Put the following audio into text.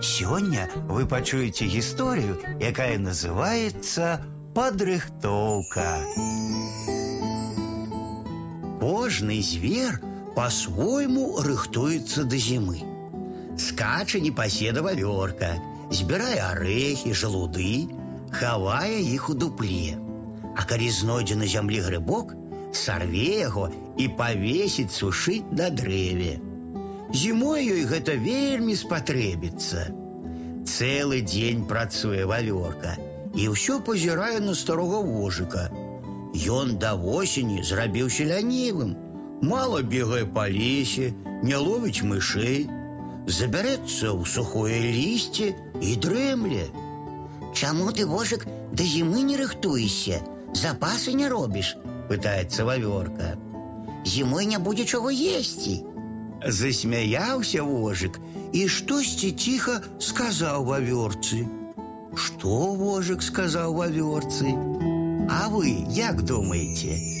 Сёння вы пачуеце гісторыю, якая называецца падрыхтоўка. Кожны звер по-свойму рыхтуецца да зімы. Скача непаседава вёрка, збірае арэхі, жалуды, хавае іх у дупле. А калі знойдзе на зямлі грыбок, сарве яго і павесіць сушыць на дрэве. Зимой ёй гэта вельмі спатрэбіцца. Целый день працуе вавёрка и ўсё пазірае на старога вожыка. Ён до осени зрабіўся лянівым, мало бегая по лесе, не ловіць мышей, забярэцца в сухое лісце и дремле. Чему ты вожик до зимы не рыхтуешься, запасы не робишь, пытается вавёрка. Зимой не будет чего есть. Засмеялся Засмяяўся вожык і штосьці ціха сказаў вавёрцы. Што вожык сказаў вавёрцы? А вы как думаете?